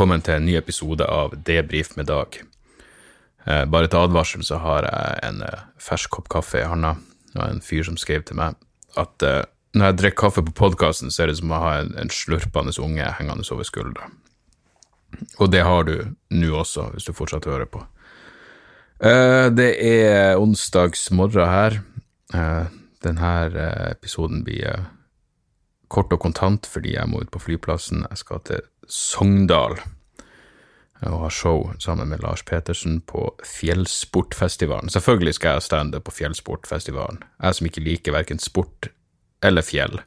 Velkommen til en ny episode av Debrif med Dag. Eh, bare til advarsel så har jeg en eh, fersk kopp kaffe i handa, og en fyr som skrev til meg at eh, når jeg drikker kaffe på podkasten, så er det som å ha en, en slurpende unge hengende over skuldra. Og det har du nå også, hvis du fortsatt hører på. Det er onsdags morgen her. Denne episoden blir kort og kontant fordi jeg må ut på flyplassen. Jeg skal til Sogndal og har show sammen med Lars Petersen på Fjellsportfestivalen. Selvfølgelig skal jeg stande på Fjellsportfestivalen. Jeg som ikke liker verken sport eller fjell.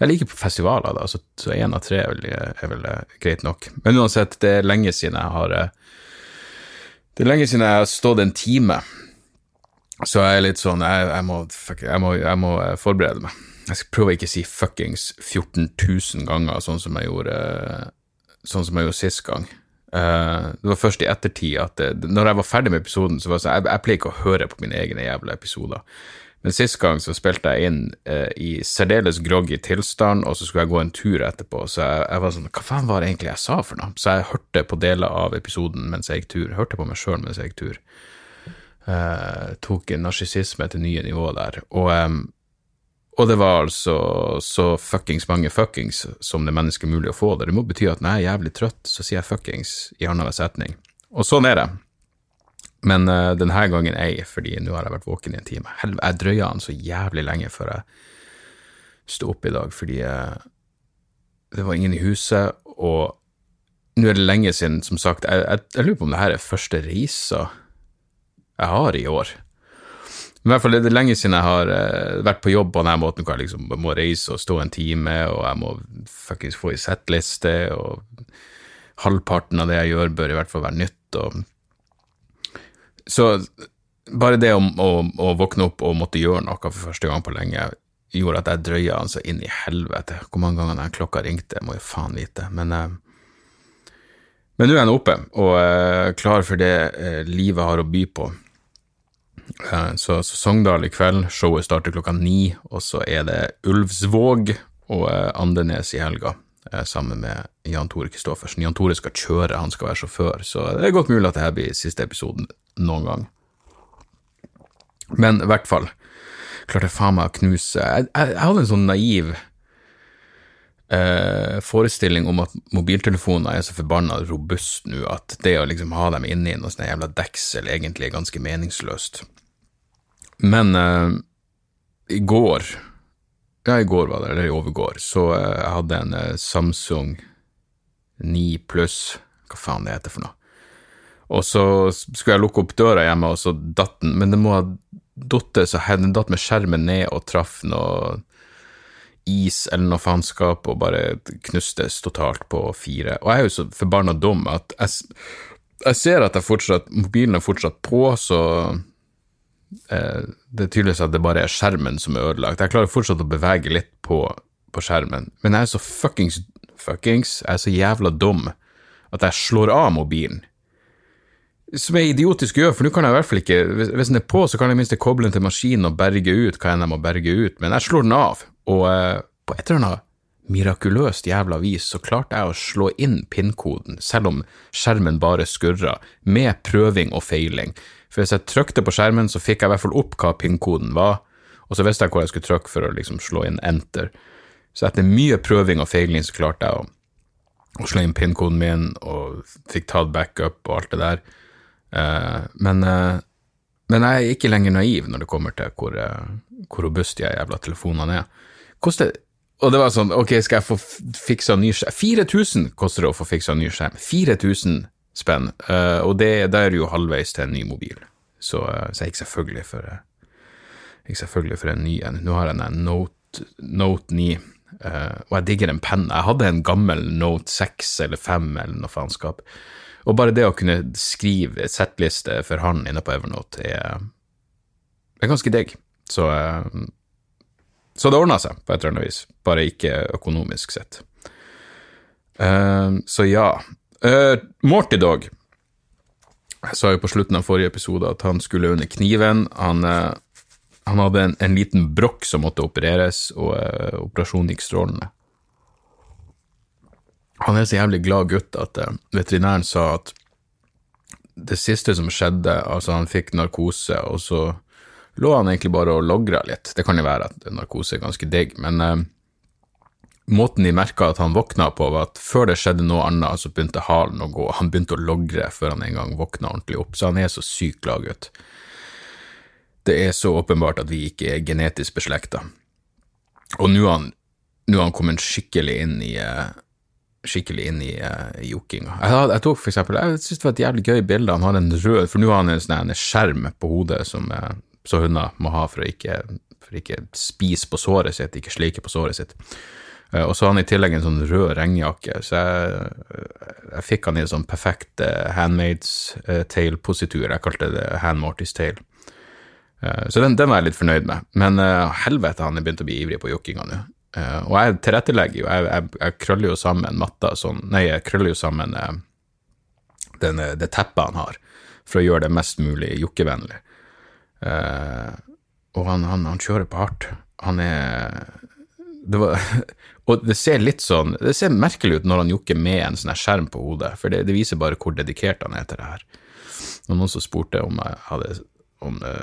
Jeg liker på festivaler, da, så, én av tre er vel, er vel eh, greit nok. Men uansett, det er lenge siden jeg har eh, Det er lenge siden jeg har stått en time, så jeg er litt sånn Jeg, jeg, må, fuck, jeg, må, jeg må eh, forberede meg. Jeg skal prøve å ikke si fuckings 14 000 ganger, sånn som jeg gjorde, sånn som jeg gjorde sist gang. Eh, det var først i ettertid at det, Når jeg var ferdig med episoden, så var det sånn Jeg, jeg pleier ikke å høre på mine egne jævla episoder. Men sist gang så spilte jeg inn eh, i særdeles groggy tilstand, og så skulle jeg gå en tur etterpå, så jeg, jeg var sånn Hva faen var det egentlig jeg sa for noe? Så jeg hørte på deler av episoden mens jeg gikk tur. Hørte på meg sjøl mens jeg gikk tur. Eh, tok narsissisme til nye nivåer der. Og, em, og det var altså så fuckings mange fuckings som det er menneskelig mulig å få det. Det må bety at når jeg er jævlig trøtt, så sier jeg fuckings i annenhver setning. Og sånn er det. Men uh, denne gangen ei, fordi nå har jeg vært våken i en time. Helv jeg drøya den så jævlig lenge før jeg sto opp i dag, fordi uh, det var ingen i huset, og nå er det lenge siden, som sagt, jeg, jeg, jeg lurer på om det her er første reisa jeg har i år. Men i hvert fall er lenge siden jeg har uh, vært på jobb på denne måten, hvor jeg liksom må reise og stå en time, og jeg må fuckings få i settliste, og halvparten av det jeg gjør, bør i hvert fall være nytt. og så bare det å, å, å, våkne opp og måtte gjøre noe for første gang på lenge, gjorde at jeg drøya altså inn i helvete. Hvor mange ganger den klokka ringte, må jeg faen vite. Men, eh, men nå er jeg oppe og eh, klar for det eh, livet har å by på. Eh, så, så Sogndal i kveld, showet starter klokka ni, og så er det Ulvsvåg og eh, Andenes i helga eh, sammen med Jan Tore Kristoffersen. Jan Tore skal kjøre, han skal være sjåfør, så det er godt mulig at dette blir siste episoden noen gang. Men i hvert fall, klarte jeg faen meg å knuse Jeg, jeg, jeg hadde en sånn naiv eh, forestilling om at mobiltelefoner er så forbanna robust nå at det å liksom ha dem inni noe sånt jævla deksel egentlig er ganske meningsløst. Men eh, i går ja, i går var det, eller i overgår, så eh, jeg hadde en eh, Samsung 9 pluss, hva faen det heter for noe. Og så skulle jeg lukke opp døra hjemme, og så datt den, men det må ha datt så den datt med skjermen ned og traff noe is eller noe faenskap og bare knustes totalt på fire. Og jeg er jo så forbanna dum at jeg, jeg ser at jeg fortsatt, mobilen er fortsatt på, så det er tydeligvis at det bare er skjermen som er ødelagt. Jeg klarer fortsatt å bevege litt på, på skjermen, men jeg er så fuckings fuckings, jeg er så jævla dum at jeg slår av mobilen. Som er idiotisk å gjøre, for nå kan jeg i hvert fall ikke Hvis, hvis den er på, så kan jeg minst koble den til maskinen og berge ut hva enn jeg må berge ut, men jeg slår den av, og eh, på et eller annet mirakuløst jævla vis så klarte jeg å slå inn pinnkoden, selv om skjermen bare skurra, med prøving og feiling. For hvis jeg trykte på skjermen, så fikk jeg i hvert fall opp hva pinnkoden var, og så visste jeg hvor jeg skulle trykke for å liksom slå inn enter. Så etter mye prøving og feiling så klarte jeg å, å slå inn pinnkoden min, og fikk tatt backup og alt det der. Uh, men, uh, men jeg er ikke lenger naiv når det kommer til hvor, uh, hvor robust de jævla telefonene er. Koster og det var sånn, ok, skal jeg få fiksa ny skjerm 4000 koster det å få fiksa ny skjerm. 4000 spenn, uh, og det, da er du jo halvveis til en ny mobil. Så, uh, så jeg gikk selvfølgelig for, uh, gikk selvfølgelig for en ny en. Nå har jeg en Note, Note 9, og jeg digger en penn. Jeg hadde en gammel Note 6 eller 5 eller noe faenskap. Og bare det å kunne skrive settliste for hånd inne på Evernote er, er ganske digg. Så så det ordna seg på et eller annet vis, bare ikke økonomisk sett. Så ja. Uh, Morty Dog. Jeg sa jo på slutten av forrige episode at han skulle under kniven. Han, uh, han hadde en, en, liten brokk som måtte opereres, og operasjonen gikk strålende. Han er så jævlig glad gutt at uh, veterinæren sa at det siste som skjedde, altså han fikk narkose, og så lå han egentlig bare og logra litt. Det kan jo være at narkose er ganske digg, men uh, måten de merka at han våkna på, var at før det skjedde noe annet, så begynte halen å gå. Han begynte å logre før han en gang våkna ordentlig opp, så han er så sykt laggutt. Det er så åpenbart at vi ikke er genetisk beslekta. Og nå har han, han kommet skikkelig inn i uh, skikkelig inn i, i jokkinga. Jeg, jeg, tok for eksempel, jeg synes det var et jævlig gøy bilde. Han har en rød, for nå har han en sånn skjerm på hodet som uh, så hunder må ha for å ikke, for ikke spise på såret sitt, ikke slike på såret sitt. Uh, og så har han i tillegg en sånn rød regnjakke, så jeg, jeg fikk han i en sånn perfekt handmaids tail-positur. Jeg kalte det handmorty's tail. Så den, den, var jeg litt fornøyd med. Men helvete, han er begynt å bli ivrig på jokkinga nå. Og jeg tilrettelegger jo, jeg, jeg, jeg, krøller jo sammen matta sånn Nei, jeg krøller jo sammen den, eh, det teppet han har, for å gjøre det mest mulig jokkevennlig. Og han, han, han, kjører på hardt. Han er det var, Og det ser litt sånn Det ser merkelig ut når han jokker med en sånn skjerm på hodet, for det, det, viser bare hvor dedikert han er til det her. Og noen som spurte om jeg hadde om det,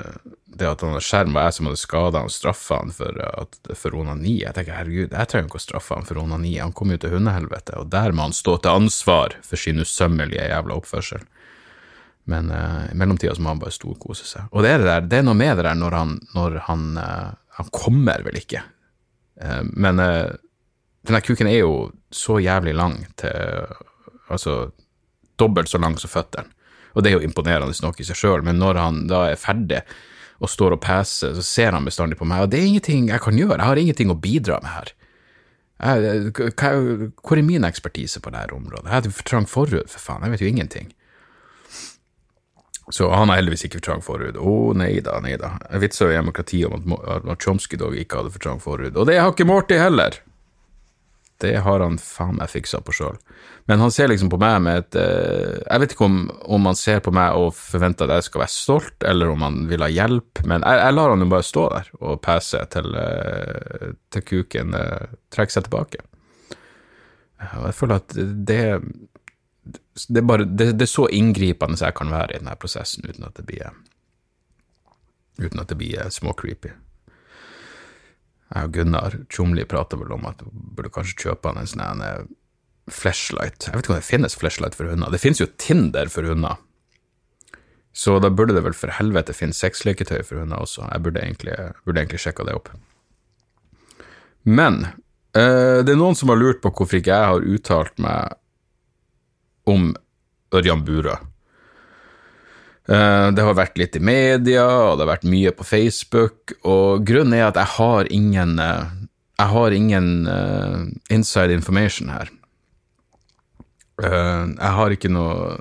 det at han hadde skjerm, var jeg som hadde skada han, straffa han for, at, for onani. Jeg tenker herregud, jeg trenger ikke å straffe han for onani, han kom jo til hundehelvete, og der må han stå til ansvar for sin usømmelige jævla oppførsel. Men uh, i mellomtida må han bare storkose seg. Og det er, det, der, det er noe med det der når han, når han, uh, han kommer vel ikke. Uh, men uh, denne kuken er jo så jævlig lang til Altså dobbelt så lang som føttene. Og det er jo imponerende nok i seg sjøl, men når han da er ferdig og står og peser, så ser han bestandig på meg, og det er ingenting jeg kan gjøre, jeg har ingenting å bidra med her. Hvor er min ekspertise på dette området? Jeg hadde for trang forhud, for faen, jeg vet jo ingenting. Så han har heldigvis ikke for trang forhud. Å, oh, nei da, nei da. Jeg vitsa jo i demokratiet om at, at Chomsky dog ikke hadde for trang forhud, og det har ikke Morty heller. Det har han faen meg fiksa på sjøl. Men han ser liksom på meg med et uh, Jeg vet ikke om, om, han ser på meg og forventer at jeg skal være stolt, eller om han vil ha hjelp, men jeg, jeg lar han jo bare stå der og pese til, uh, til kuken uh, trekker seg tilbake. Og jeg føler at det det er, bare, det, det er så inngripende jeg kan være i denne prosessen uten at det blir uten at det blir småcreepy. Jeg og Gunnar Tjomli prata vel om at du burde kanskje kjøpe han en sånn eh, flashlight. Jeg vet ikke om det finnes flashlight for hunder. Det finnes jo Tinder for hunder. Så da burde det vel for helvete finnes sexleketøy for hunder også. Jeg burde egentlig, burde egentlig sjekka det opp. Men øh, det er noen som har lurt på hvorfor ikke jeg har uttalt meg om Ørjan Burøe. Eh, det har vært litt i media, og det har vært mye på Facebook, og grunnen er at jeg har ingen eh, Jeg har ingen uh, inside information her. Jeg har ikke noe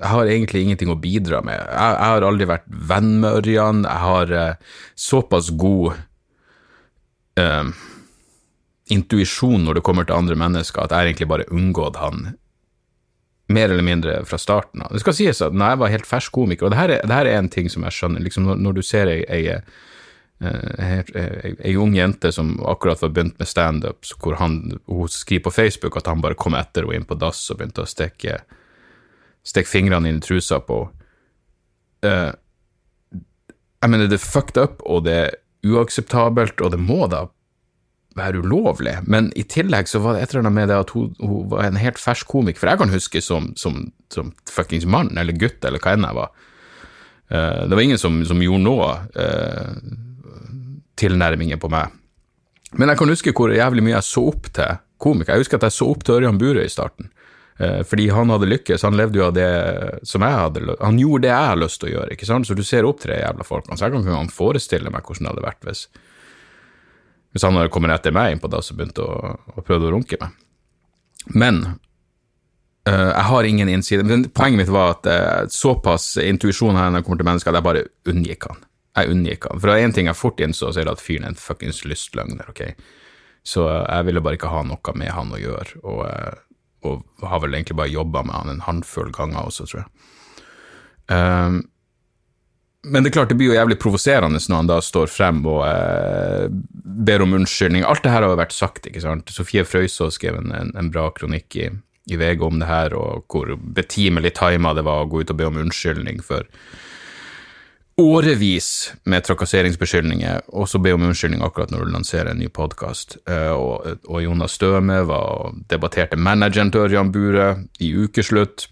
Jeg har egentlig ingenting å bidra med. Jeg, jeg har aldri vært venn med Ørjan. Jeg har uh, såpass god intuisjon når det kommer til andre mennesker, at jeg egentlig bare unngått han mer eller mindre fra starten av. Det skal sies at når jeg var helt fersk komiker, og det her er, det her er en ting som jeg skjønner, liksom når, når du ser ei, ei, ei, ei, ung jente som akkurat var begynt med standup, hvor han, hun skriver på Facebook at han bare kom etter henne inn på dass og begynte å stikke, fingrene inn i trusa på uh, Jeg mener, det er fucked up, og det er uakseptabelt, og det må da være ulovlig, men i tillegg så var det et eller annet med det at hun, hun var en helt fersk komiker, for jeg kan huske som, som, som fuckings mann eller gutt eller hva enn jeg var. Uh, det var ingen som, som gjorde noe uh, tilnærminger på meg. Men jeg kan huske hvor jævlig mye jeg så opp til komikere. Jeg husker at jeg så opp til Ørjan Burøe i starten. Uh, fordi han hadde lykkes, han levde jo av det som jeg hadde Han gjorde det jeg har lyst til å gjøre, ikke sant? Så du ser opp til de jævla folkene. Så jeg kan ikke forestille meg hvordan det hadde vært hvis hvis han hadde kommet etter meg innpå da, så og begynt å, å prøve å runke meg. Men uh, jeg har ingen innside. Men poenget mitt var at uh, såpass intuisjon har jeg når jeg kommer til mennesker, at jeg bare unngikk han. Jeg unngikk han. For én ting jeg fort innså, så er det at fyren er en fuckings lystløgner, ok. Så uh, jeg ville bare ikke ha noe med han å gjøre, og, og har vel egentlig bare jobba med han en håndfull ganger også, tror jeg. Um, men det er klart, det blir jo jævlig provoserende når han da står frem og eh, ber om unnskyldning. Alt det her har jo vært sagt, ikke sant. Sofie Frøysaa skrev en, en, en, bra kronikk i, i VG om det her, og hvor betimelig tima det var å gå ut og be om unnskyldning for årevis med trakasseringsbeskyldninger, og så be om unnskyldning akkurat når du lanserer en ny podkast. Og, og, Jonas Støme var og debatterte manageren til Ørjan Bure i ukeslutt.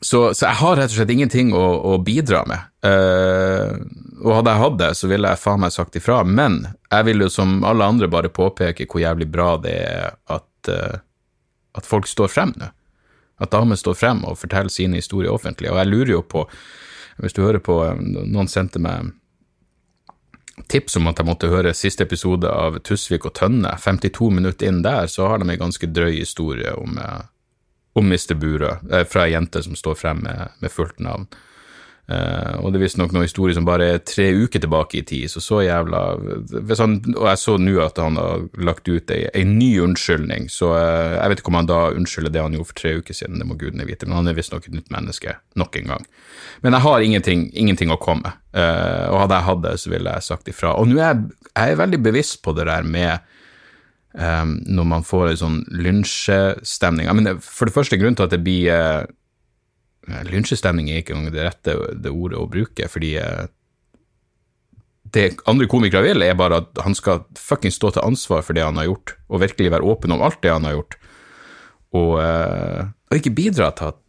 Så, så, jeg har rett og slett ingenting å, å bidra med. Uh, og hadde jeg hatt det, så ville jeg faen meg sagt ifra. Men jeg vil jo som alle andre bare påpeke hvor jævlig bra det er at, uh, at folk står frem nå. At damer står frem og forteller sine historier offentlig. Og jeg lurer jo på hvis du hører på Noen sendte meg tips om at jeg måtte høre siste episode av Tusvik og Tønne. 52 minutter inn der så har de en ganske drøy historie om, eh, om Mr. Burøe, eh, fra ei jente som står frem med, med fullt navn. Uh, og det er visstnok noen historie som bare er tre uker tilbake i tid, så så jævla han, Og jeg så nå at han har lagt ut ei, ei ny unnskyldning, så uh, jeg vet ikke om han da unnskylder det han gjorde for tre uker siden, det må gudene vite, men han er visstnok et nytt menneske nok en gang. Men jeg har ingenting, ingenting å komme med, uh, og hadde jeg hatt det, så ville jeg sagt ifra. Og nå er jeg, jeg er veldig bevisst på det der med um, når man får en sånn lynsjestemning. For det første, grunnen til at det blir Lynsjestemning er ikke det rette det ordet å bruke, fordi uh, det andre komikere vil, er bare at han skal fuckings stå til ansvar for det han har gjort, og virkelig være åpen om alt det han har gjort, og, uh, og ikke bidra til at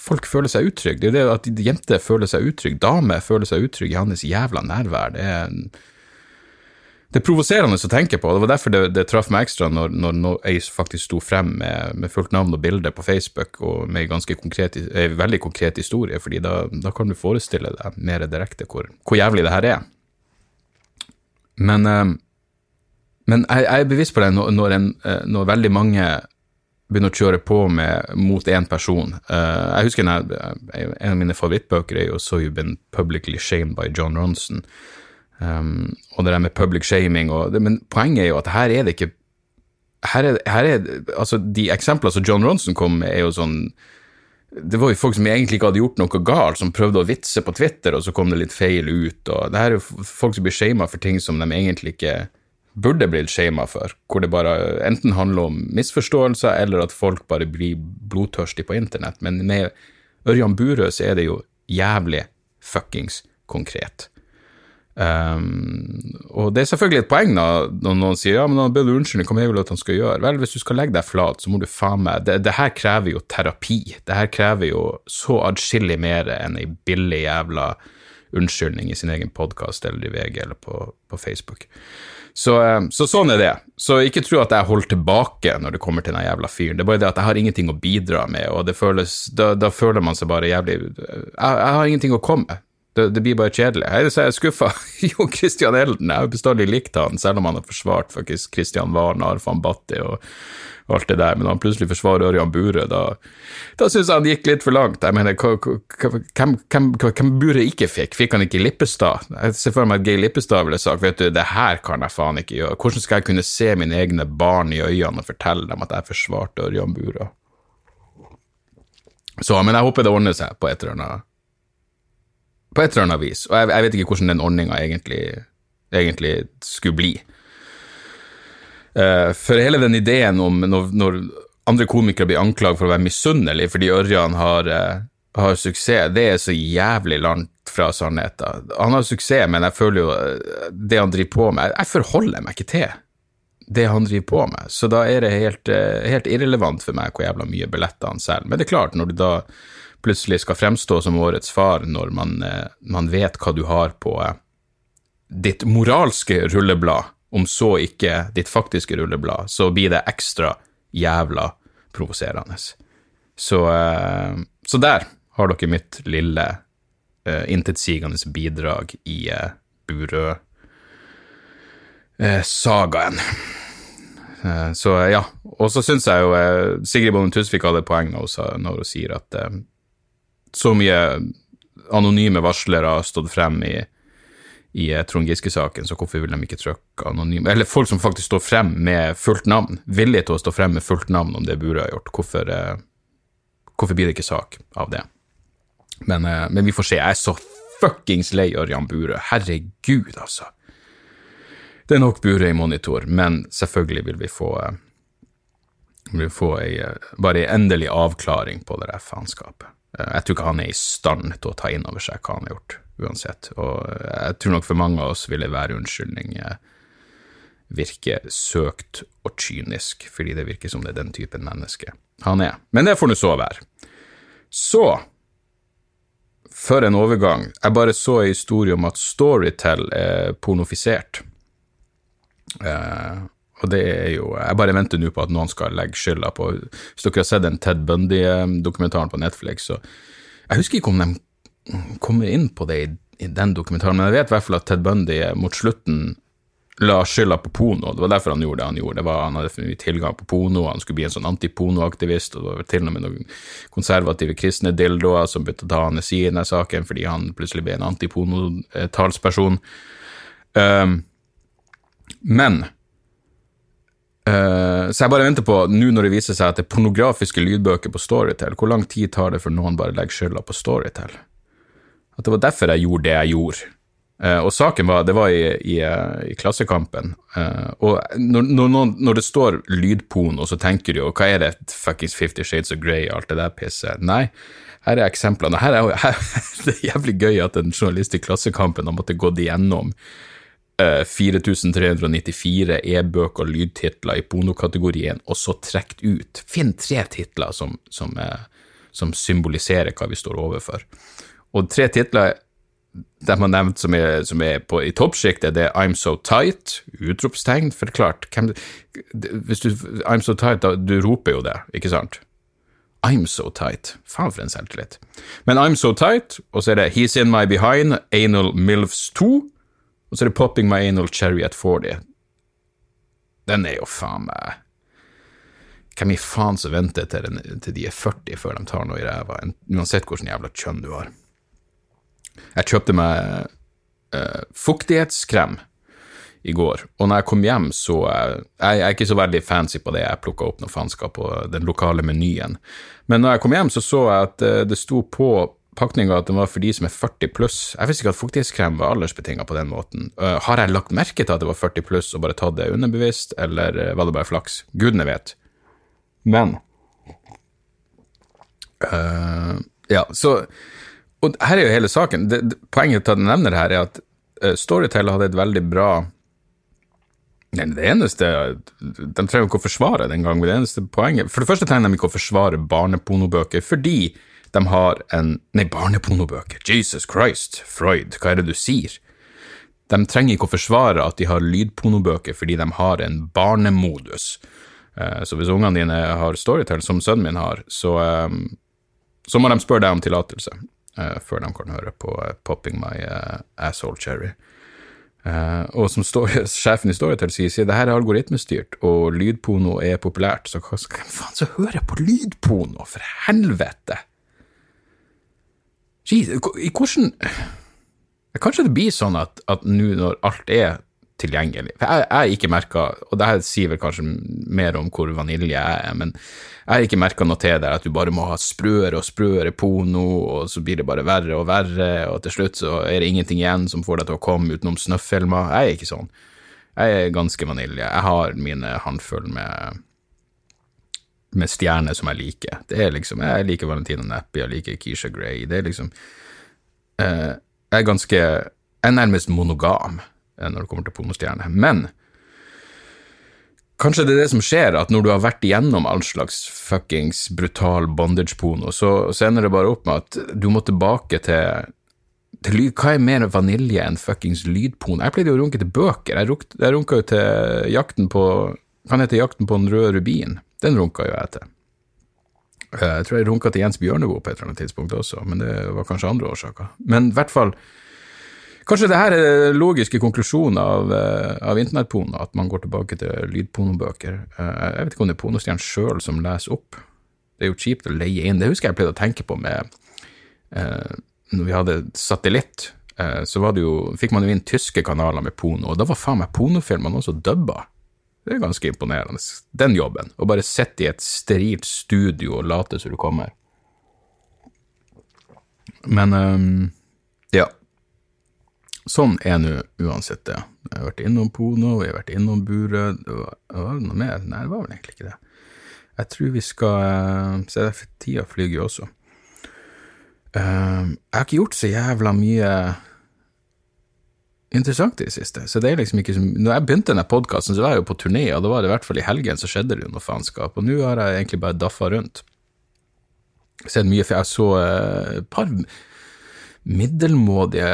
folk føler seg utrygge. Det er jo det at jenter føler seg utrygge, damer føler seg utrygge i hans jævla nærvær. Det er det er provoserende å tenke på. Det var derfor det, det traff meg ekstra når, når, når jeg faktisk sto frem med, med, fullt navn og bilde på Facebook og med en en veldig konkret historie, fordi da, da, kan du forestille deg mer direkte hvor, hvor jævlig det her er. Men, eh, men jeg, jeg, er bevisst på det når, en, eh, når, veldig mange begynner å kjøre på med, mot én person. Eh, jeg husker en, en av mine favorittbøker er jo 'So You've Been Publicly Shamed by John Ronson'. Um, og det der med public shaming og det, Men poenget er jo at her er det ikke her er, her er, altså De eksemplene som John Ronson kom med, er jo sånn Det var jo folk som egentlig ikke hadde gjort noe galt, som prøvde å vitse på Twitter, og så kom det litt feil ut. og Det her er jo folk som blir shama for ting som de egentlig ikke burde blitt shama for, hvor det bare enten handler om misforståelser, eller at folk bare blir blodtørstige på internett. Men med Ørjan Burøe så er det jo jævlig fuckings konkret. Um, og det er selvfølgelig et poeng da, når noen sier ja, men han ber unnskyldning, hva vil du at han skal gjøre? Vel, hvis du skal legge deg flat, så må du faen meg det, det, her krever jo terapi. Det her krever jo så adskillig mer enn ei billig jævla unnskyldning i sin egen podkast eller i VG eller på, på Facebook. Så, ehm, så, sånn er det. Så ikke tro at jeg holder tilbake når det kommer til den jævla fyren. Det er bare det at jeg har ingenting å bidra med, og det føles, da, da føler man seg bare jævlig jeg, jeg har ingenting å komme med. Det, det, blir bare kjedelig. Jeg er skuffa. Jo Christian Elden, jeg har bestandig likt han, selv om han har forsvart faktisk Christian Warner, Arfan Batti og, og, alt det der, men han plutselig forsvarer Ørjan Bure, da, da syns jeg han gikk litt for langt. Jeg mener, hvem, hvem Bure ikke fikk? Fikk han ikke Lippestad? Jeg ser for meg at Geir Lippestad ville sagt vet du, det her kan jeg faen ikke gjøre. Hvordan skal jeg kunne se mine egne barn i øynene og fortelle dem at jeg forsvarte Ørjan Bure? Så, men jeg håper det ordner seg på et eller annet på et eller annet vis. Og jeg, jeg vet ikke hvordan den ordninga egentlig, egentlig, skulle bli. Uh, for hele den ideen om når, når andre komikere blir anklaget for å være misunnelige fordi Ørjan har, uh, har, suksess, det er så jævlig langt fra sannheten. Han har suksess, men jeg føler jo uh, det han driver på med Jeg forholder meg ikke til det han driver på med, så da er det helt, helt irrelevant for meg hvor jævla mye billetter han selger. Men det er klart, når du da plutselig skal fremstå som årets far når man, eh, man vet hva du har på eh, ditt moralske rulleblad, om så ikke ditt faktiske rulleblad, så blir det ekstra jævla provoserende. Så, eh, så, der har dere mitt lille uh, intetsigende bidrag i uh, Burø-sagaen. Uh, så ja, og så syns jeg jo Sigrid Bonde Tusvik hadde poeng når hun, når hun sier at så mye anonyme varslere har stått frem i, i eh, Trond Giske-saken, så hvorfor vil de ikke trykke anonyme Eller folk som faktisk står frem med fullt navn, villige til å stå frem med fullt navn om det Bure har gjort. Hvorfor, eh, hvorfor blir det ikke sak av det? Men, eh, men, vi får se. Jeg er så fuckings lei Ørjan Bure. Herregud, altså. Det er nok Bure i monitor, men selvfølgelig vil vi få Vi får ei, bare ei endelig avklaring på det der faenskapet. Jeg tror ikke han er i stand til å ta inn over seg hva han har gjort, uansett. Og jeg tror nok for mange av oss vil det være unnskyldning virke søkt og kynisk, fordi det virker som det er den typen menneske han er. Men det får nå så være. Så, for en overgang. Jeg bare så en historie om at Storytel er pornofisert. Eh, og det er jo Jeg bare venter nå på at noen skal legge skylda på Hvis dere har sett den Ted Bundy-dokumentaren på Netflix, så Jeg husker ikke om de kommer inn på det i, i den dokumentaren, men jeg vet i hvert fall at Ted Bundy mot slutten la skylda på Pono. Det var derfor han gjorde det han gjorde. Det var, han hadde for tilgang på Pono, han skulle bli en sånn antipono-aktivist, og det var til og med noen konservative kristne dildoer som begynte å ta side i denne saken fordi han plutselig ble en antipono-talsperson. Um, men uh, Så jeg bare venter på, nå når det viser seg at det er pornografiske lydbøker på Storytel, hvor lang tid tar det før noen bare legger skylda på Storytel? At det var derfor jeg gjorde det jeg gjorde. Uh, og saken var Det var i, i, i Klassekampen. Uh, og når, når, når, det står lydporno, så tenker du jo hva er det fuckings Fifty Shades of Grey og alt det der pisset? Nei, her er eksemplene. Her er, her, det er jævlig gøy at en journalist i Klassekampen har måttet gått igjennom 4394 e-bøker og lydtitler i bonokategorien, og så trukket ut Finn tre titler som, som, som symboliserer hva vi står overfor. Og tre titler de har nevnt som er, som er på, i toppsjiktet, det I'm So Tight, utropstegn, forklart hvem, Hvis du I'm So Tight, da, du roper jo det, ikke sant? I'm So Tight. Faen for en selvtillit. Men I'm So Tight, og så er det He's In My Behind, Anal Milfs 2, og så er det Popping My Anal Cherry at 40. Den er jo faen meg Hvem i faen som venter til, den, til de er 40 før de tar noe i ræva, uansett hvordan jævla kjønn du har? Jeg kjøpte meg uh, fuktighetskrem i går, og når jeg kom hjem, så uh, Jeg er ikke så veldig fancy på det, jeg plukka opp noe faenskap på den lokale menyen, men når jeg kom hjem, så så jeg at uh, det sto på pakninga at den var for de som er 40 pluss. Jeg visste ikke at fuktighetskrem var aldersbetinga på den måten. har jeg lagt merke til at det var 40 pluss og bare tatt det underbevisst, eller var det bare flaks? Gudene vet. Men Ja, så og her er jo hele saken. Det, det, poenget til at jeg nevner her, er at uh, Storytel hadde et veldig bra det eneste De trenger ikke å forsvare det engang. Det eneste poenget For det første trenger de ikke å forsvare barnepornobøker fordi de har en Nei, barnepornobøker! Jesus Christ, Freud, hva er det du sier? De trenger ikke å forsvare at de har lydpornobøker fordi de har en barnemodus. Uh, så hvis ungene dine har Storytel, som sønnen min har, så, um, så må de spørre deg om tillatelse uh, før de kan høre på 'Popping My Asshole Cherry'. og som story, sjefen i Storytel sier, sier det her er algoritmestyrt, og lydporno er populært, så hva skal faen så høre på lydporno, for helvete? Jeez, i hvordan Kanskje det blir sånn at, at nå når alt er tilgjengelig. For jeg har ikke merka, og det her sier vel kanskje mer om hvor vanilje jeg er, men jeg har ikke merka noe til det, at du bare må ha sprøere og sprøere porno, og så blir det bare verre og verre, og til slutt så er det ingenting igjen som får deg til å komme utenom snøffilmer. Jeg er ikke sånn. Jeg er ganske vanilje. Jeg har mine håndfull med med stjerner som jeg liker. Det er liksom, Jeg liker Valentina Neppi, jeg liker Keisha Gray. Det er liksom eh, Jeg er ganske Jeg er nærmest monogam. Eh, når det kommer til pornostjerner. Men kanskje det er det som skjer, at når du har vært igjennom all slags fuckings brutal bondage-porno, så, så ender det bare opp med at du må tilbake til lyd, Hva er mer vanilje enn fuckings lydporno? Jeg pleide jo å runke til bøker. Jeg, runk, runka jo til Jakten på Kan hete Jakten på den røde rubin. Den runka jo jeg til. Eh, jeg tror jeg runka til Jens Bjørneboe på et eller annet tidspunkt også, men det var kanskje andre årsaker. Men i hvert fall Kanskje det her er logiske konklusjoner av, eh, av internettporno, at man går tilbake til lydpornobøker. Eh, jeg vet ikke om det er pornostjernen sjøl som leser opp. Det er jo kjipt å leie inn. Det husker jeg pleide å tenke på med Når vi hadde satellitt, så jo, fikk man jo inn tyske kanaler med porno, og da var faen meg pornofilmene også dubba. Det er ganske imponerende, den jobben. Å bare sitte i et sterilt studio og late som du kommer. Men um, ja. Sånn er nå uansett det. Jeg har vært innom Pono, vi har vært innom Buret det var, noe mer? Nei, det var vel egentlig ikke det. Jeg tror vi skal uh, Se, tida flyr jo også. Um, jeg har ikke gjort så jævla mye interessant i det siste. Så det er liksom ikke som Når jeg begynte denne podkasten, så var jeg jo på turné, og da var det i hvert fall i helgen så skjedde det jo noe faenskap. Og nå har jeg egentlig bare daffa rundt. Sett mye, for jeg så uh, et par middelmådige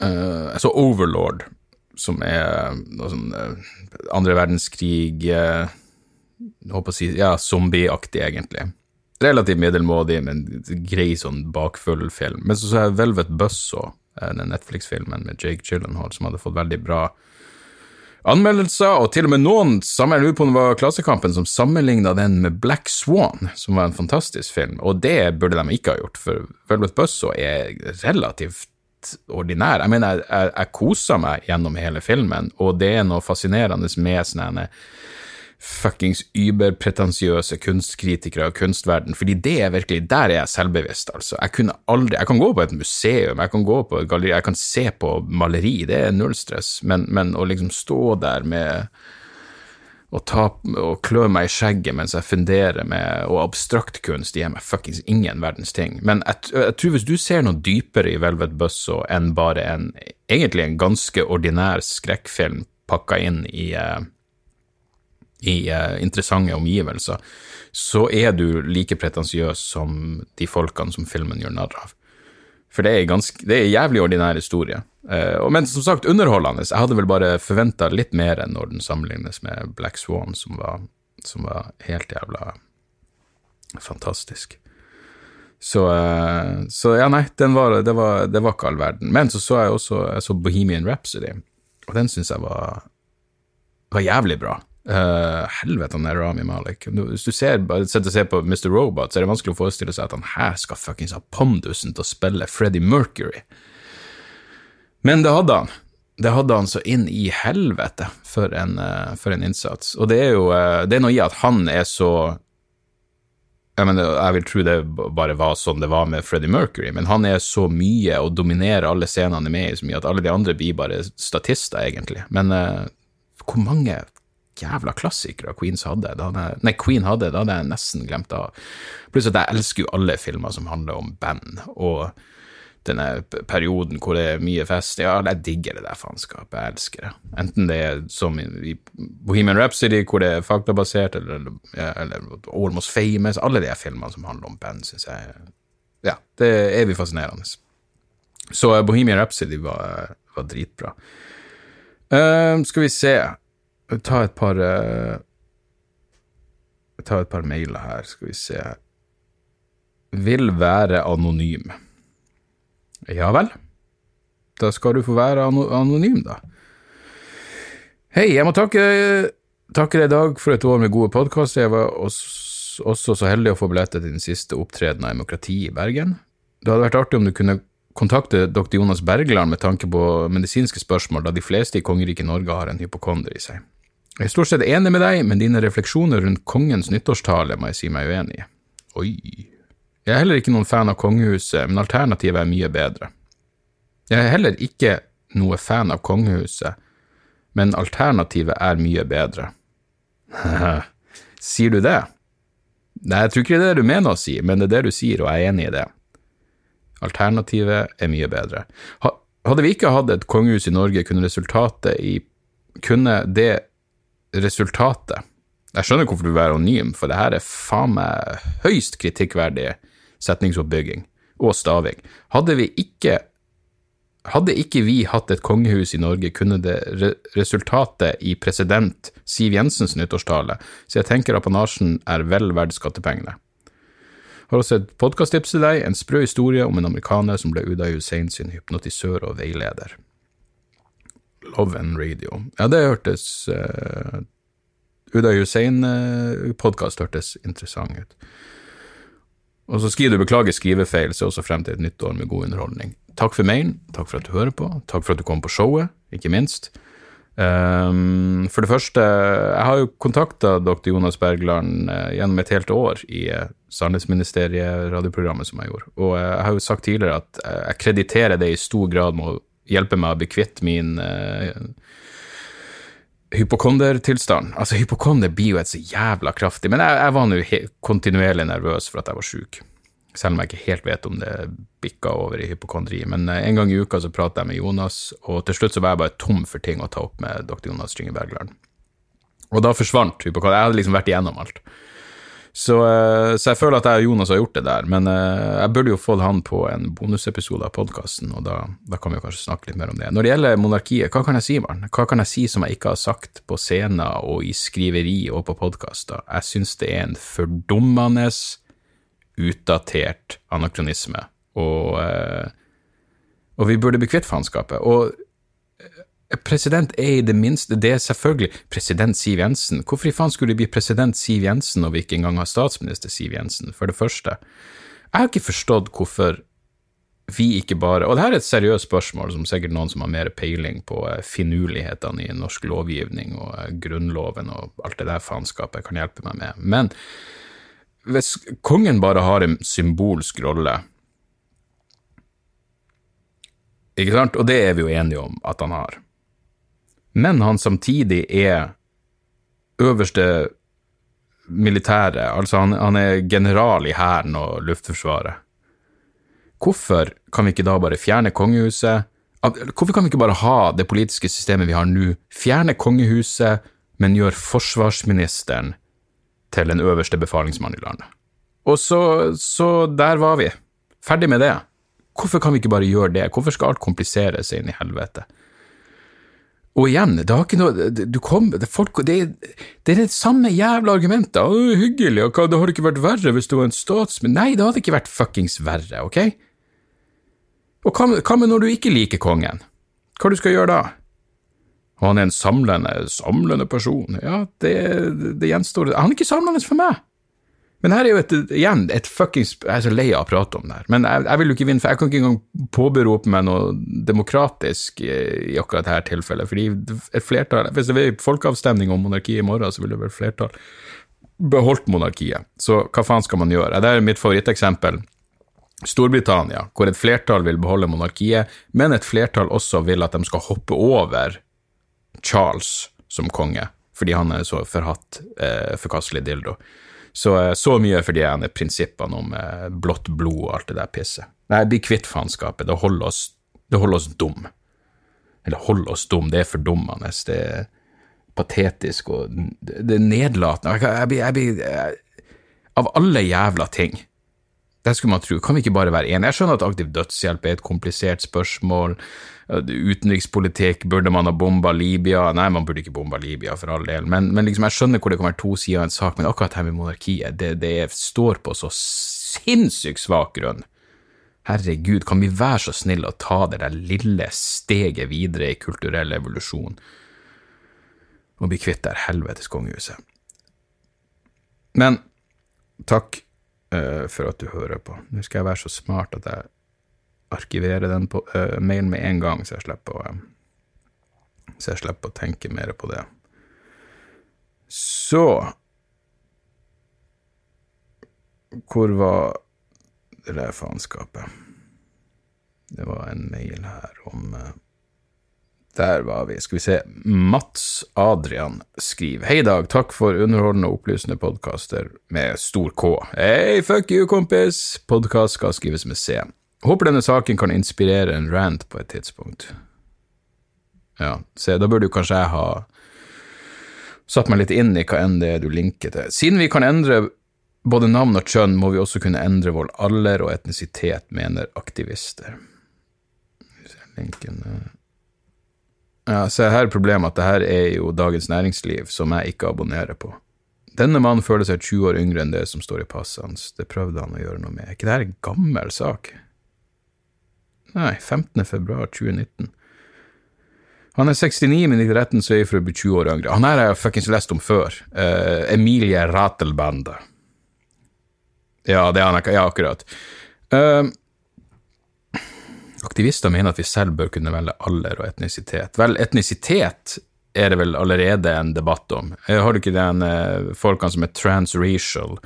uh, Jeg så Overlord, som er noe sånn uh, andre verdenskrig uh, håper å si, ja, zombieaktig, egentlig. Relativt middelmådig, men grei sånn bakfull film. Men så så jeg Velvet Buzz òg, den Netflix-filmen med Jake Gyllenhaal, som hadde fått veldig bra anmeldelser, og til og med noen jeg lurer på om det var Klassekampen som sammenligna den med Black Swan, som var en fantastisk film, og det burde de ikke ha gjort, for Velvet Buzzsaw er relativt ordinær. Jeg mener, jeg, jeg, jeg koser meg gjennom hele filmen, og det er noe fascinerende med sånne fuckings überpretensiøse kunstkritikere av kunstverden, fordi det er virkelig Der er jeg selvbevisst, altså. Jeg kunne aldri Jeg kan gå på et museum, jeg kan gå på et galleri, jeg kan se på maleri, det er null stress, men, men å liksom stå der med og klø meg i skjegget mens jeg funderer med Og abstrakt kunst gir meg fuckings ingen verdens ting. Men jeg, jeg, tror hvis du ser noe dypere i Velvet Busso enn bare en egentlig en ganske ordinær skrekkfilm pakka inn i uh, i uh, interessante omgivelser, så er du like pretensiøs som de folkene som filmen gjør narr av. For det er, ganske, det er en jævlig ordinær historie. Uh, men som sagt, underholdende. Jeg hadde vel bare forventa litt mer enn når den sammenlignes med Black Swan, som var, som var helt jævla fantastisk. Så, uh, så ja, nei, var, det, var, det, var, ikke all verden. Men så så jeg også jeg så Bohemian Rhapsody, og den syns jeg var, var jævlig bra. Uh, helvete, han er Rami Malik. Hvis du ser, og ser på Mr. Robot, så er det vanskelig å forestille seg at han her skal fuckings ha pondusen til å spille Freddie Mercury. Men det hadde han. Det hadde han så inn i helvete for en, uh, for en innsats. Og det er jo uh, det er noe i at han er så jeg, mener, jeg vil tro det bare var sånn det var med Freddie Mercury, men han er så mye og dominerer alle scenene med i så mye at alle de andre blir bare statister, egentlig. Men hvor mange jævla klassikere Queens hadde. jeg, nei, Queen hadde, det hadde jeg nesten glemt av. Pluss at jeg elsker jo alle filmer som handler om band, og denne perioden hvor det er mye fest. Ja, jeg digger det der faenskapet, jeg elsker det. Enten det er som i Bohemian Rhapsody, hvor det er faktabasert, eller, eller Almost Famous, alle de filmene som handler om band, syns jeg Ja, det er evig fascinerende. Så Bohemian Rhapsody var, var dritbra. Uh, skal vi se ta et par uh, Ta et par mailer her, skal vi se. Vil være anonym. Ja vel. Da skal du få være anonym, da. Hei, jeg må takke, takke deg i dag for et år med gode podkaster. Jeg var også, også, så heldig å få billetter til den siste opptredenen av Demokrati i Bergen. Det hadde vært artig om du kunne kontakte dr. Jonas Bergland med tanke på medisinske spørsmål, da de fleste i kongeriket Norge har en hypokonder i seg. Jeg er stort sett enig med deg, men dine refleksjoner rundt kongens nyttårstale må jeg si meg uenig i. Oi. Jeg er heller ikke noen fan av kongehuset, men alternativet er mye bedre. Jeg er heller ikke noe fan av kongehuset, men alternativet er mye bedre. sier du det? Nei, jeg tror ikke det er det du mener å si, men det er det du sier, og jeg er enig i det. Alternativet er mye bedre. Hadde vi ikke hatt et kongehus i Norge, kunne resultatet i kunne det resultatet. Jeg skjønner hvorfor du vil være anonym, for det her er faen meg høyst kritikkverdig setningsoppbygging og staving. Hadde vi ikke hadde ikke vi hatt et kongehus i Norge, kunne det re resultatet i president Siv Jensens nyttårstale, så jeg tenker apanasjen er vel verdt skattepengene. Har også et podkasttips til deg, en sprø historie om en amerikaner som ble Uday Hussein sin hypnotisør og veileder. Love and Radio. Ja, det hørtes uh, Uda Hussein-podkast uh, hørtes interessant ut. Og så skriver du 'beklager skrivefeil', så også frem til et nytt år med god underholdning. Takk for mailen, takk for at du hører på, takk for at du kom på showet, ikke minst. Um, for det første, jeg har jo kontakta dr. Jonas Bergland uh, gjennom et helt år i uh, Sannhetsministeriet-radioprogrammet som jeg gjorde, og uh, jeg har jo sagt tidligere at jeg krediterer det i stor grad med å hjelpe meg å bli kvitt min uh, hypokondertilstand. Altså, hypokonder blir jo et så jævla kraftig Men jeg, jeg var nå kontinuerlig nervøs for at jeg var sjuk. Selv om jeg ikke helt vet om det bikka over i hypokondri. Men uh, en gang i uka så pratet jeg med Jonas, og til slutt så var jeg bare tom for ting å ta opp med dr. Jonas Stringe Bergland. Og da forsvant hypokondri. Jeg hadde liksom vært igjennom alt. Så, eh, så, jeg føler at jeg og Jonas har gjort det der, men eh, jeg burde jo fått han på en bonusepisode av podkasten, og da, da, kan vi kanskje snakke litt mer om det. Når det gjelder monarkiet, hva kan jeg si, Maren? Hva kan jeg si som jeg ikke har sagt på scener og i skriveri og på podkaster? Jeg syns det er en fordummende, utdatert anakronisme, og, eh, og vi burde bli kvitt faenskapet. Og President er i det minste Det er selvfølgelig president Siv Jensen. Hvorfor i faen skulle det bli president Siv Jensen når vi ikke engang har statsminister Siv Jensen, for det første? Jeg har ikke forstått hvorfor vi ikke bare Og det her er et seriøst spørsmål som sikkert noen som har mer peiling på eh, finurlighetene i norsk lovgivning og eh, Grunnloven og alt det der faenskapet kan hjelpe meg med. Men hvis kongen bare har en symbolsk rolle ikke sant? Og det er vi jo enige om at han har men han samtidig er øverste militære, altså han, han er general i hæren og luftforsvaret. Hvorfor kan vi ikke da bare fjerne kongehuset? Hvorfor kan vi ikke bare ha det politiske systemet vi har nå, fjerne kongehuset, men gjøre forsvarsministeren til den øverste befalingsmann i landet? Og så, så der var vi. Ferdig med det. Hvorfor kan vi ikke bare gjøre det? Hvorfor skal alt komplisere seg inn i helvete? Og igjen, det har ikke noe du kom, det, folk, det, det, er det samme jævla argumentet. Å, hyggelig, og det hadde ikke vært verre hvis du var en statsminister Nei, det hadde ikke vært fuckings verre, ok? Og hva, hva med når du ikke liker kongen? Hva du skal gjøre da? Han er en samlende, samlende person. Ja, det, det gjenstår Han er ikke samlende for meg. Men her er jo et, igjen et fuckings Jeg er så lei av å prate om det her, men jeg, jeg, vil jo ikke vinne, for jeg kan ikke engang påberope meg noe demokratisk i, akkurat dette tilfellet, fordi et flertall Hvis det blir folkeavstemning om monarkiet i morgen, så vil det vel flertall beholdt monarkiet. Så hva faen skal man gjøre? Det er mitt favoritteksempel. Storbritannia, hvor et flertall vil beholde monarkiet, men et flertall også vil at de skal hoppe over Charles som konge, fordi han er så forhatt, eh, forkastelig dildo. Så, eh, så mye for de ene prinsippene om eh, blått blod og alt det der pisset. Nei, bli kvitt faenskapet. Det det holder oss dum. Eller hold oss dum, det er fordummende. Det er patetisk og det er nedlatende. Jeg jeg jeg, Av alle jævla ting det skulle man tro. Kan vi ikke bare være enige? Jeg skjønner at aktiv dødshjelp er et komplisert spørsmål. Utenrikspolitikk, burde man ha bomba Libya? Nei, man burde ikke bomba Libya, for all del. Men, men liksom, jeg skjønner hvor det kan være to sider av en sak, men akkurat her med monarkiet, det, det står på så sinnssykt svak grunn. Herregud, kan vi være så snille å ta det der lille steget videre i kulturell evolusjon og bli kvitt det helvetes kongehuset? Men takk uh, for at du hører på. Nå skal jeg være så smart at jeg arkiverer den på, uh, mailen med en gang, så jeg slipper å, uh, så jeg slipper å tenke mer på det. Så Hvor var det faenskapet? Det var en mail her om der var vi. Skal vi se. Mats Adrian skriver Hei, Dag. Takk for underholdende og opplysende podkaster med stor K. Hei, fuck you, kompis! Podkast skal skrives med C. Håper denne saken kan inspirere en rant på et tidspunkt. Ja, se, da burde jo kanskje jeg ha satt meg litt inn i hva enn det er du linker til. Siden vi kan endre både navn og kjønn, må vi også kunne endre vår alder og etnisitet, mener aktivister. Linken uh. Ja, så her er problemet at det her er jo Dagens Næringsliv, som jeg ikke abonnerer på. Denne mannen føler seg 20 år yngre enn det som står i passet hans. Det prøvde han å gjøre noe med. Er ikke det her en gammel sak? Nei, 15. februar 2019. Han er 69, men ikke retten så for å bli 20 år yngre. Han her har jeg fuckings lest om før. Uh, Emilie Ratelbande. Ja, det er han. Ja, akkurat. Uh, Aktivister mener at vi selv bør kunne velge alder og etnisitet. Vel, etnisitet er det vel allerede en debatt om. Jeg har du ikke den eh, folkene som er transracial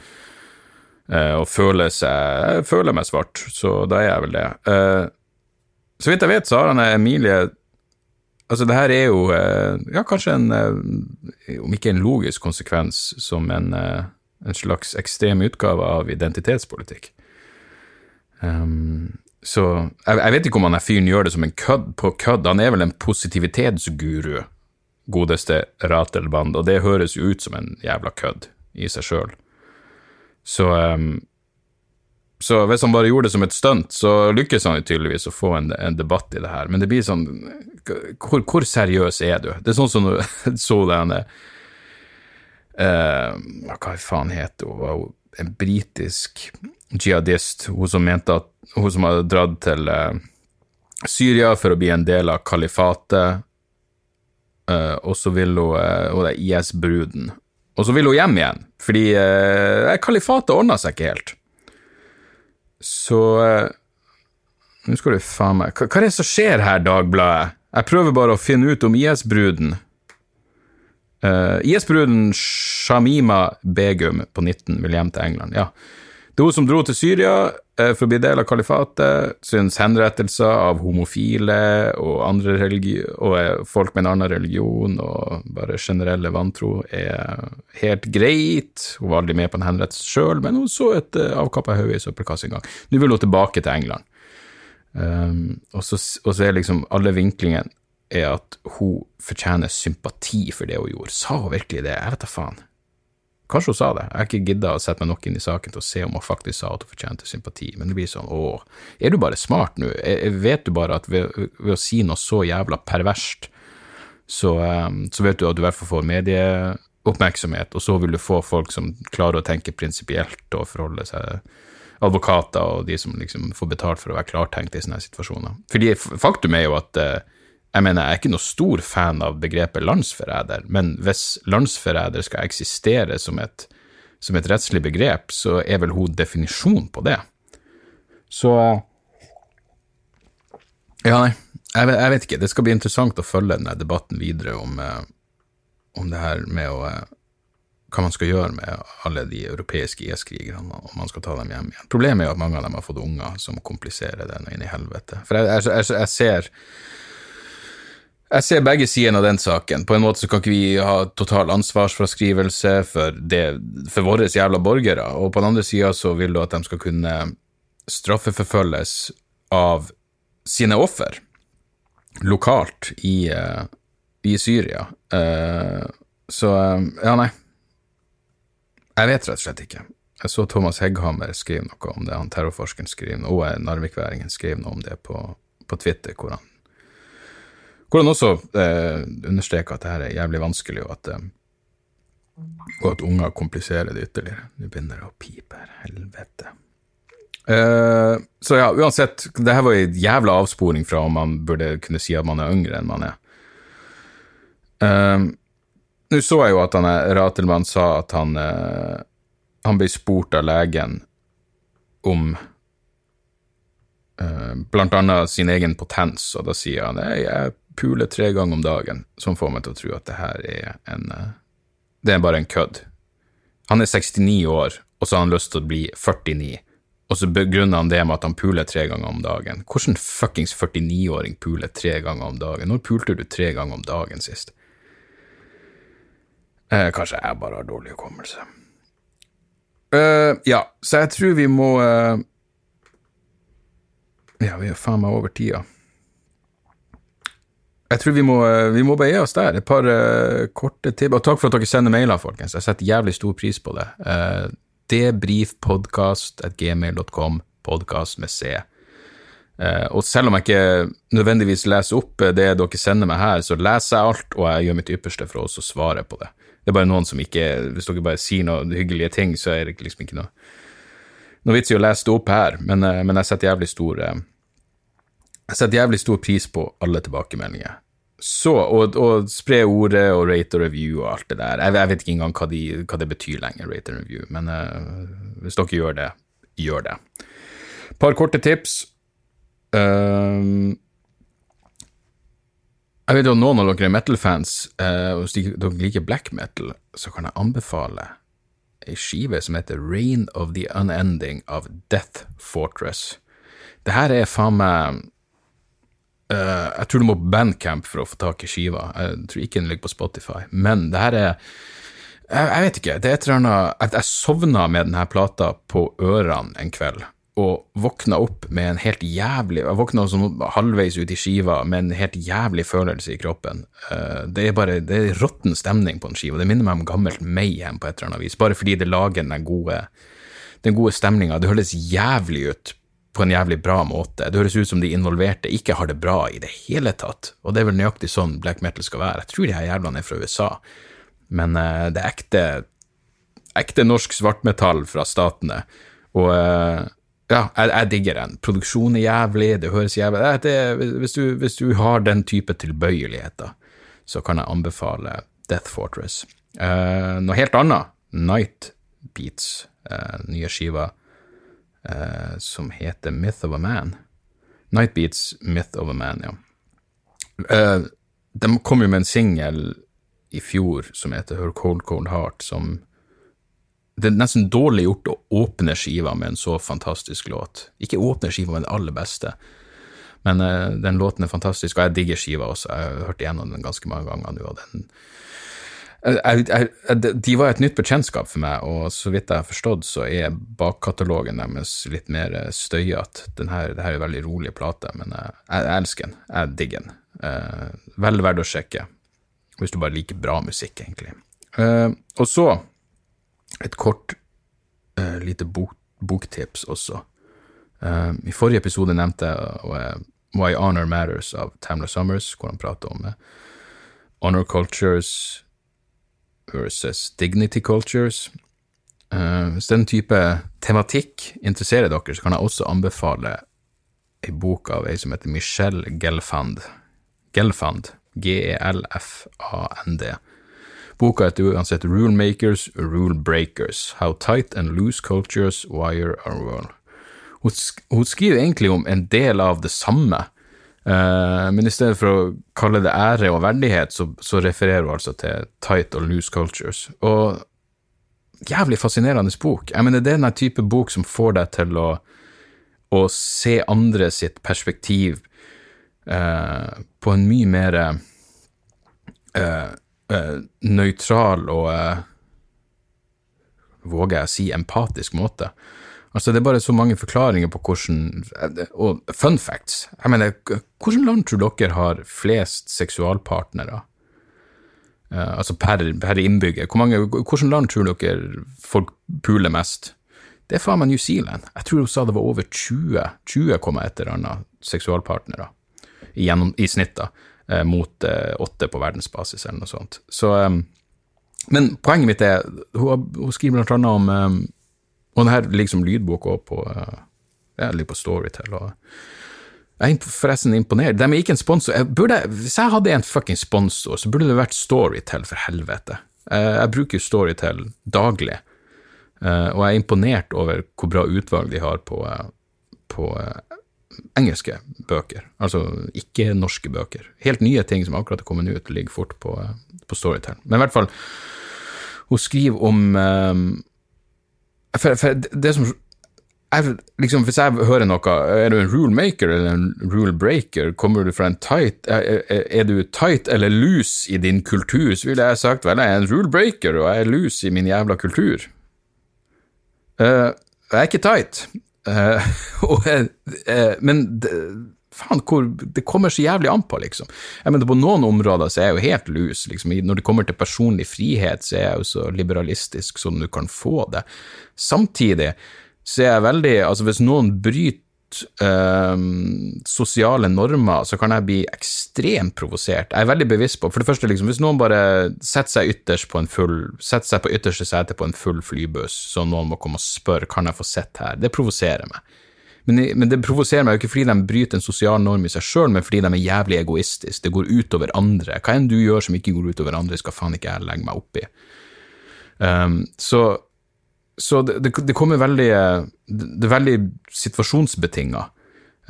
eh, og føler seg Jeg føler meg svart, så da er jeg vel det. Eh, så vidt jeg vet, så har han Emilie Altså, det her er jo eh, ja, kanskje en, eh, om ikke en logisk konsekvens, som en, eh, en slags ekstrem utgave av identitetspolitikk. Um, så jeg, jeg, vet ikke om han er fyren gjør det som en kødd på kødd. Han er vel en positivitetsguru, godeste Ratelband, og det høres jo ut som en jævla kødd i seg sjøl. Så um, så hvis han bare gjorde det som et stunt, så lykkes han jo tydeligvis å få en, en, debatt i det her. Men det blir sånn Hvor, hvor seriøs er du? Det er sånn som du så den uh, Hva faen heter hun? En britisk jihadist, hun som mente at Hun som hadde dratt til uh, Syria for å bli en del av kalifatet, uh, og så vil hun Og det er IS-bruden. Og så vil hun hjem igjen, fordi kalifatet ordna seg ikke helt. Så eh, Nå skal du faen meg hva, er det som skjer her, Dagbladet? Jeg prøver bare å finne ut om IS-bruden. Uh, eh, IS-bruden Shamima Begum på 19 vil hjem til England. Ja. Det er hun som dro til Syria uh, for å bli del av kalifatet, syns henrettelser av homofile og, og uh, folk med en annen religion og bare generelle vantro er helt greit. Hun var aldri med på en henrettelse sjøl, men hun så et uh, avkappa hode i søppelkassa en gang. Nå vil hun tilbake til England. Um, og, så, og, så, er liksom alle vinklingene er at hun fortjener sympati for det hun gjorde. Sa hun virkelig det? Jeg vet da faen. Kanskje hun sa det. Jeg har ikke gidda å sette meg nok inn i saken til å se om hun faktisk sa at hun fortjente sympati, men det blir sånn åh, er du bare smart nå? Vet du bare at ved, ved å si noe så jævla perverst, så, um, så vet du at du i hvert fall får medieoppmerksomhet, og så vil du få folk som klarer å tenke prinsipielt og forholde seg advokater og de som liksom får betalt for å være klartenkt i sånne situasjoner. Fordi faktum er jo at uh, jeg mener, jeg er ikke noe stor fan av begrepet landsforræder, men hvis landsforræder skal eksistere som et, som et rettslig begrep, så er vel hun definisjon på det. Så Ja, nei, jeg vet, jeg vet, ikke. Det skal bli interessant å følge denne debatten videre om, uh, om det her med å uh, hva man skal gjøre med alle de europeiske IS-krigerne, om man skal ta dem hjem igjen. Problemet er jo at mange av dem har fått unger som kompliserer det inn i helvete. For jeg, jeg, jeg, jeg ser jeg ser begge sidene av den saken. På en måte så kan ikke vi ha total ansvarsfraskrivelse for, for våre jævla borgere, og på den andre sida så vil du at de skal kunne straffeforfølges av sine offer lokalt i, uh, i Syria. Uh, så uh, ja, nei. Jeg vet rett og slett ikke. Jeg så Thomas Hegghammer skrive noe om det, han terrorforskeren skriver, og Narvikværingen skriver noe om det på, på Twitter, hvor han, hvor han også eh, understreker at det her er jævlig vanskelig, og at, eh, og at unger kompliserer det ytterligere. Nå begynner det å pipe her, helvete. Eh, så ja, uansett, det her var en jævla avsporing fra om man burde kunne si at man er yngre enn man er. Uh, nå så jeg jo at han, Ratelmann sa at han, eh, han ble spurt av legen om eh, blant annet sin egen potens, og da sier han jeg, jeg puler tre ganger om dagen, som får meg til å tro at det her er en eh, Det er bare en kødd. Han er 69 år, og så har han lyst til å bli 49, og så begrunner han det med at han puler tre ganger om dagen. Hvordan fuckings 49-åring puler tre ganger om dagen? Når pulte du tre ganger om dagen sist? Eh, kanskje jeg bare har dårlig hukommelse. Uh, ja, så jeg tror vi må uh, Ja, vi er faen meg over tida. Jeg tror vi må, uh, vi må bare gi oss der. Et par korte tips. Og takk for at dere sender mailer, folkens. Jeg setter jævlig stor pris på det. Uh, Debrifpodkast.gmail.com. Podkast med C. og selv om jeg ikke nødvendigvis leser opp det dere sender meg her, så leser jeg alt, og jeg gjør mitt ypperste for å svare på det. Det er bare noen som ikke Hvis dere bare sier noen hyggelige ting, så er det liksom ikke noe noe vits i å lese det opp her, men, eh, men jeg setter jævlig stor eh, Jeg setter jævlig stor pris på alle tilbakemeldinger. Så, og, og spre ordet og rate og review og alt det der. Jeg, jeg vet ikke engang hva, de, hva, det betyr lenger, rate og review, men uh, hvis dere gjør det, gjør det. Par korte tips. Uh, jeg vet jo noen av dere er metal-fans, uh, og hvis dere liker black metal, så kan jeg anbefale ei skive som heter Rain of the Unending av Death Fortress. Det her er faen meg Uh, jeg tror du må på Bandcamp for å få tak i skiva. Jeg tror ikke den ligger på Spotify. Men det her er Jeg, jeg vet ikke. Det er et eller annet Jeg, jeg sovna med denne plata på ørene en kveld, og våkna opp med en helt jævlig Jeg våkna sånn halvveis ut i skiva med en helt jævlig følelse i kroppen. Uh, det er bare det er råtten stemning på en skive. Det minner meg om gammelt Mayhem på et eller annet vis, bare fordi det lager den gode den gode stemninga. Det høres jævlig ut på en jævlig bra måte. Det høres ut som de involverte ikke har det bra i det hele tatt, og det er vel nøyaktig sånn black metal skal være. Jeg tror de her jævlene er fra USA, men uh, det er ekte, ekte norsk svartmetall fra statene, og uh, ja, jeg, jeg, digger den. Produksjonen er jævlig, det høres jævlig det, hvis, du, hvis, du, har den type tilbøyeligheter, så kan jeg anbefale Death Fortress. Uh, noe helt annet, Night Beats, nye skiva eh, som heter Myth of a Man. Nightbeats Myth of a Man, ja. Eh, de kom jo med en singel i fjor som heter Her Cold Cold Heart, som Det er nesten dårlig gjort å åpne skiva med en så fantastisk låt. Ikke åpne skiva med det aller beste, men eh, den låten er fantastisk, og jeg digger skiva også. Jeg har hørt igjennom den ganske mange ganger nå, og den de var et nytt bekjentskap for meg, og så vidt jeg har forstått, så er bakkatalogen deres litt mer støyete. Det her er en veldig rolig plate, men jeg, jeg elsker den. Jeg digger den. Eh, vel verdt å sjekke, hvis du bare liker bra musikk, egentlig. Eh, og så et kort eh, lite bok, boktips også. I forrige episode nevnte jeg Why Honor Matters av Tamla Summers, hvor han prater om honor cultures versus dignity cultures. Uh, hvis den type tematikk interesserer dere, så kan jeg også anbefale ei bok av ei som heter Michelle Gelfand. Gelfand. G-E-L-F-A-N-D. Boka heter uansett Rulemakers, Rule Breakers. How Tight and Loose Cultures Wire Our World. Hun, sk hun skriver egentlig om en del av det samme men i stedet for å kalle det ære og verdighet, så, så refererer hun altså til tight og loose cultures. Og jævlig fascinerende bok. Jeg mener, det er den type bok som får deg til å, å se andre sitt perspektiv uh, på en mye mer uh, nøytral og Våger jeg å si empatisk måte. Altså, det er bare så mange forklaringer på hvordan Og fun facts. Jeg mener, hvordan land tror dere har flest seksualpartnere? Uh, altså per, per innbygger. Hvor mange, hvordan land tror dere folk puler mest? Det er faen meg New Zealand. Jeg tror hun sa det var over 20, 20, et eller annet seksualpartnere gjennom, i snitt, da, uh, mot uh, åtte på verdensbasis, eller noe sånt. Så, um, men poenget mitt er, hun, hun skriver blant annet om um, og denne liksom lydboka òg på, eh, ja, ligger på Storytel. og jeg er forresten imponert. De er ikke en sponsor. Jeg burde, hvis jeg hadde en fucking sponsor, så burde det vært Storytel, for helvete. Eh, jeg bruker jo Storytel daglig, eh, og jeg er imponert over hvor bra utvalg de har på, på engelske bøker. Altså ikke norske bøker. Helt nye ting som akkurat er kommet ut, ligger fort på, på Storytel. Men i hvert fall, hun skriver om for, for det som jeg, liksom, Hvis jeg hører noe, er du en rule maker eller en rule breaker? Kommer du fra en tight Er, du tight eller loose i din kultur? Så ville jeg sagt vel, jeg er en rule breaker, og jeg er loose i min jævla kultur. Uh, jeg er ikke tight, uh, og, uh, men faen, hvor, det kommer så jævlig an på, liksom. Jeg mener, På noen områder så er jeg jo helt lus. Liksom. Når det kommer til personlig frihet, så er jeg jo så liberalistisk som du kan få det. Samtidig så er jeg veldig Altså, hvis noen bryter Um, sosiale normer, så kan jeg bli ekstremt provosert. Jeg er veldig bevisst på For det første, liksom, hvis noen bare setter seg ytterst på en full Setter seg på ytterste sete på en full flybuss, så noen må komme og spørre kan jeg få sitte her, det provoserer meg. Men, men, det provoserer meg jo ikke fordi de bryter en sosial norm i seg sjøl, men fordi de er jævlig egoistiske. Det går utover andre. Hva enn du gjør som ikke går utover andre, skal faen ikke jeg legge meg opp i. Um, så, så det, det, kommer veldig Det er veldig situasjonsbetinga.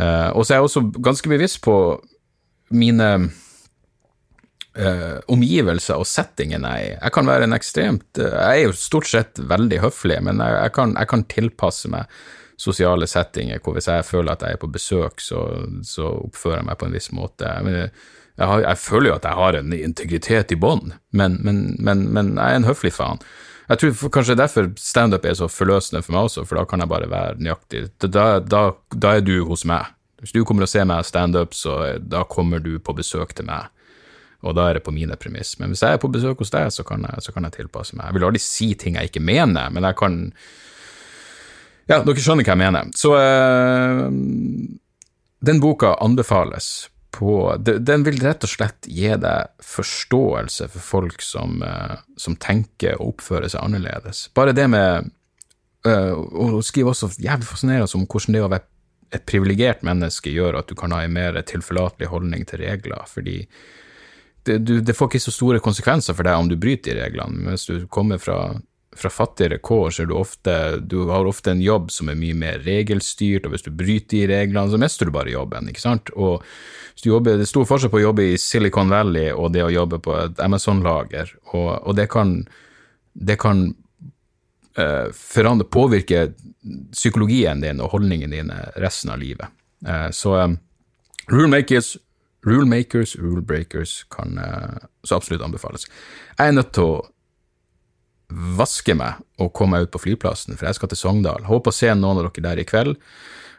Uh, og så er jeg også ganske bevisst på mine uh, omgivelser og settingen jeg er i. Jeg kan være en ekstremt uh, Jeg er jo stort sett veldig høflig, men jeg, jeg, kan, jeg kan tilpasse meg sosiale settinger hvor hvis jeg føler at jeg er på besøk, så, så oppfører jeg meg på en viss måte. Jeg, har, jeg føler jo at jeg har en integritet i bånn, men, men, men, men, jeg er en høflig faen. Jeg tror kanskje derfor standup er så forløsende for meg også, for da kan jeg bare være nøyaktig. Da, da, da er du hos meg. Hvis du kommer og ser meg standup, så da kommer du på besøk til meg. Og da er det på mine premiss. Men hvis jeg er på besøk hos deg, så kan jeg, så kan jeg tilpasse meg. Jeg vil aldri si ting jeg ikke mener, men jeg kan Ja, dere skjønner hva jeg mener. Så uh, den boka anbefales på Den vil rett og slett gi deg forståelse for folk som, uh, som tenker og oppfører seg annerledes. Bare det med uh, Og skriver også jævlig fascinerende om hvordan det å være et privilegert menneske gjør at du kan ha en mer tilforlatelig holdning til regler, fordi det, du, det, får ikke så store konsekvenser for deg om du bryter de reglene. Hvis du kommer fra, fra fattigere kår, så er du ofte Du har ofte en jobb som er mye mer regelstyrt, og hvis du bryter de reglene, så mister du bare jobben, ikke sant? Og jobber, Det er stor forskjell på å jobbe i Silicon Valley og det å jobbe på et Amazon-lager, og, og, det kan, det kan uh, forandre, påvirke psykologien din og holdningen din resten av livet. Uh, så um, rulemakers Rulemakers, rulebreakers kan uh, så absolutt anbefales. Jeg er nødt til å vaske meg og komme meg ut på flyplassen, for jeg skal til Sogndal. Håper å se noen av dere der i kveld.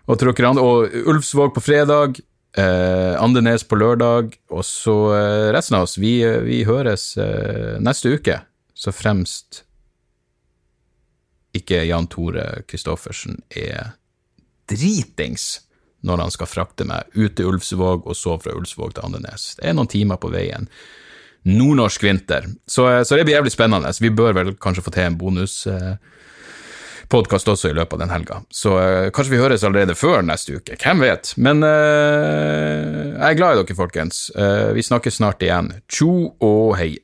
Og, til dere andre, og Ulfsvåg på fredag, eh, Andenes på lørdag, og så eh, resten av oss. Vi, vi høres eh, neste uke, så fremst ikke Jan Tore Christoffersen er dritings når han skal frakte meg ut til Ulfsvåg og så fra Ulfsvåg til Andenes. Det er noen timer på veien. Nordnorsk vinter. Så, eh, så det blir jævlig spennende. Vi bør vel kanskje få til en bonuspodkast eh, også i løpet av den helga. Så eh, kanskje vi høres allerede før neste uke. Hvem vet? Men jeg er glad i dere, folkens. Vi snakkes snart igjen. Tjo og hei.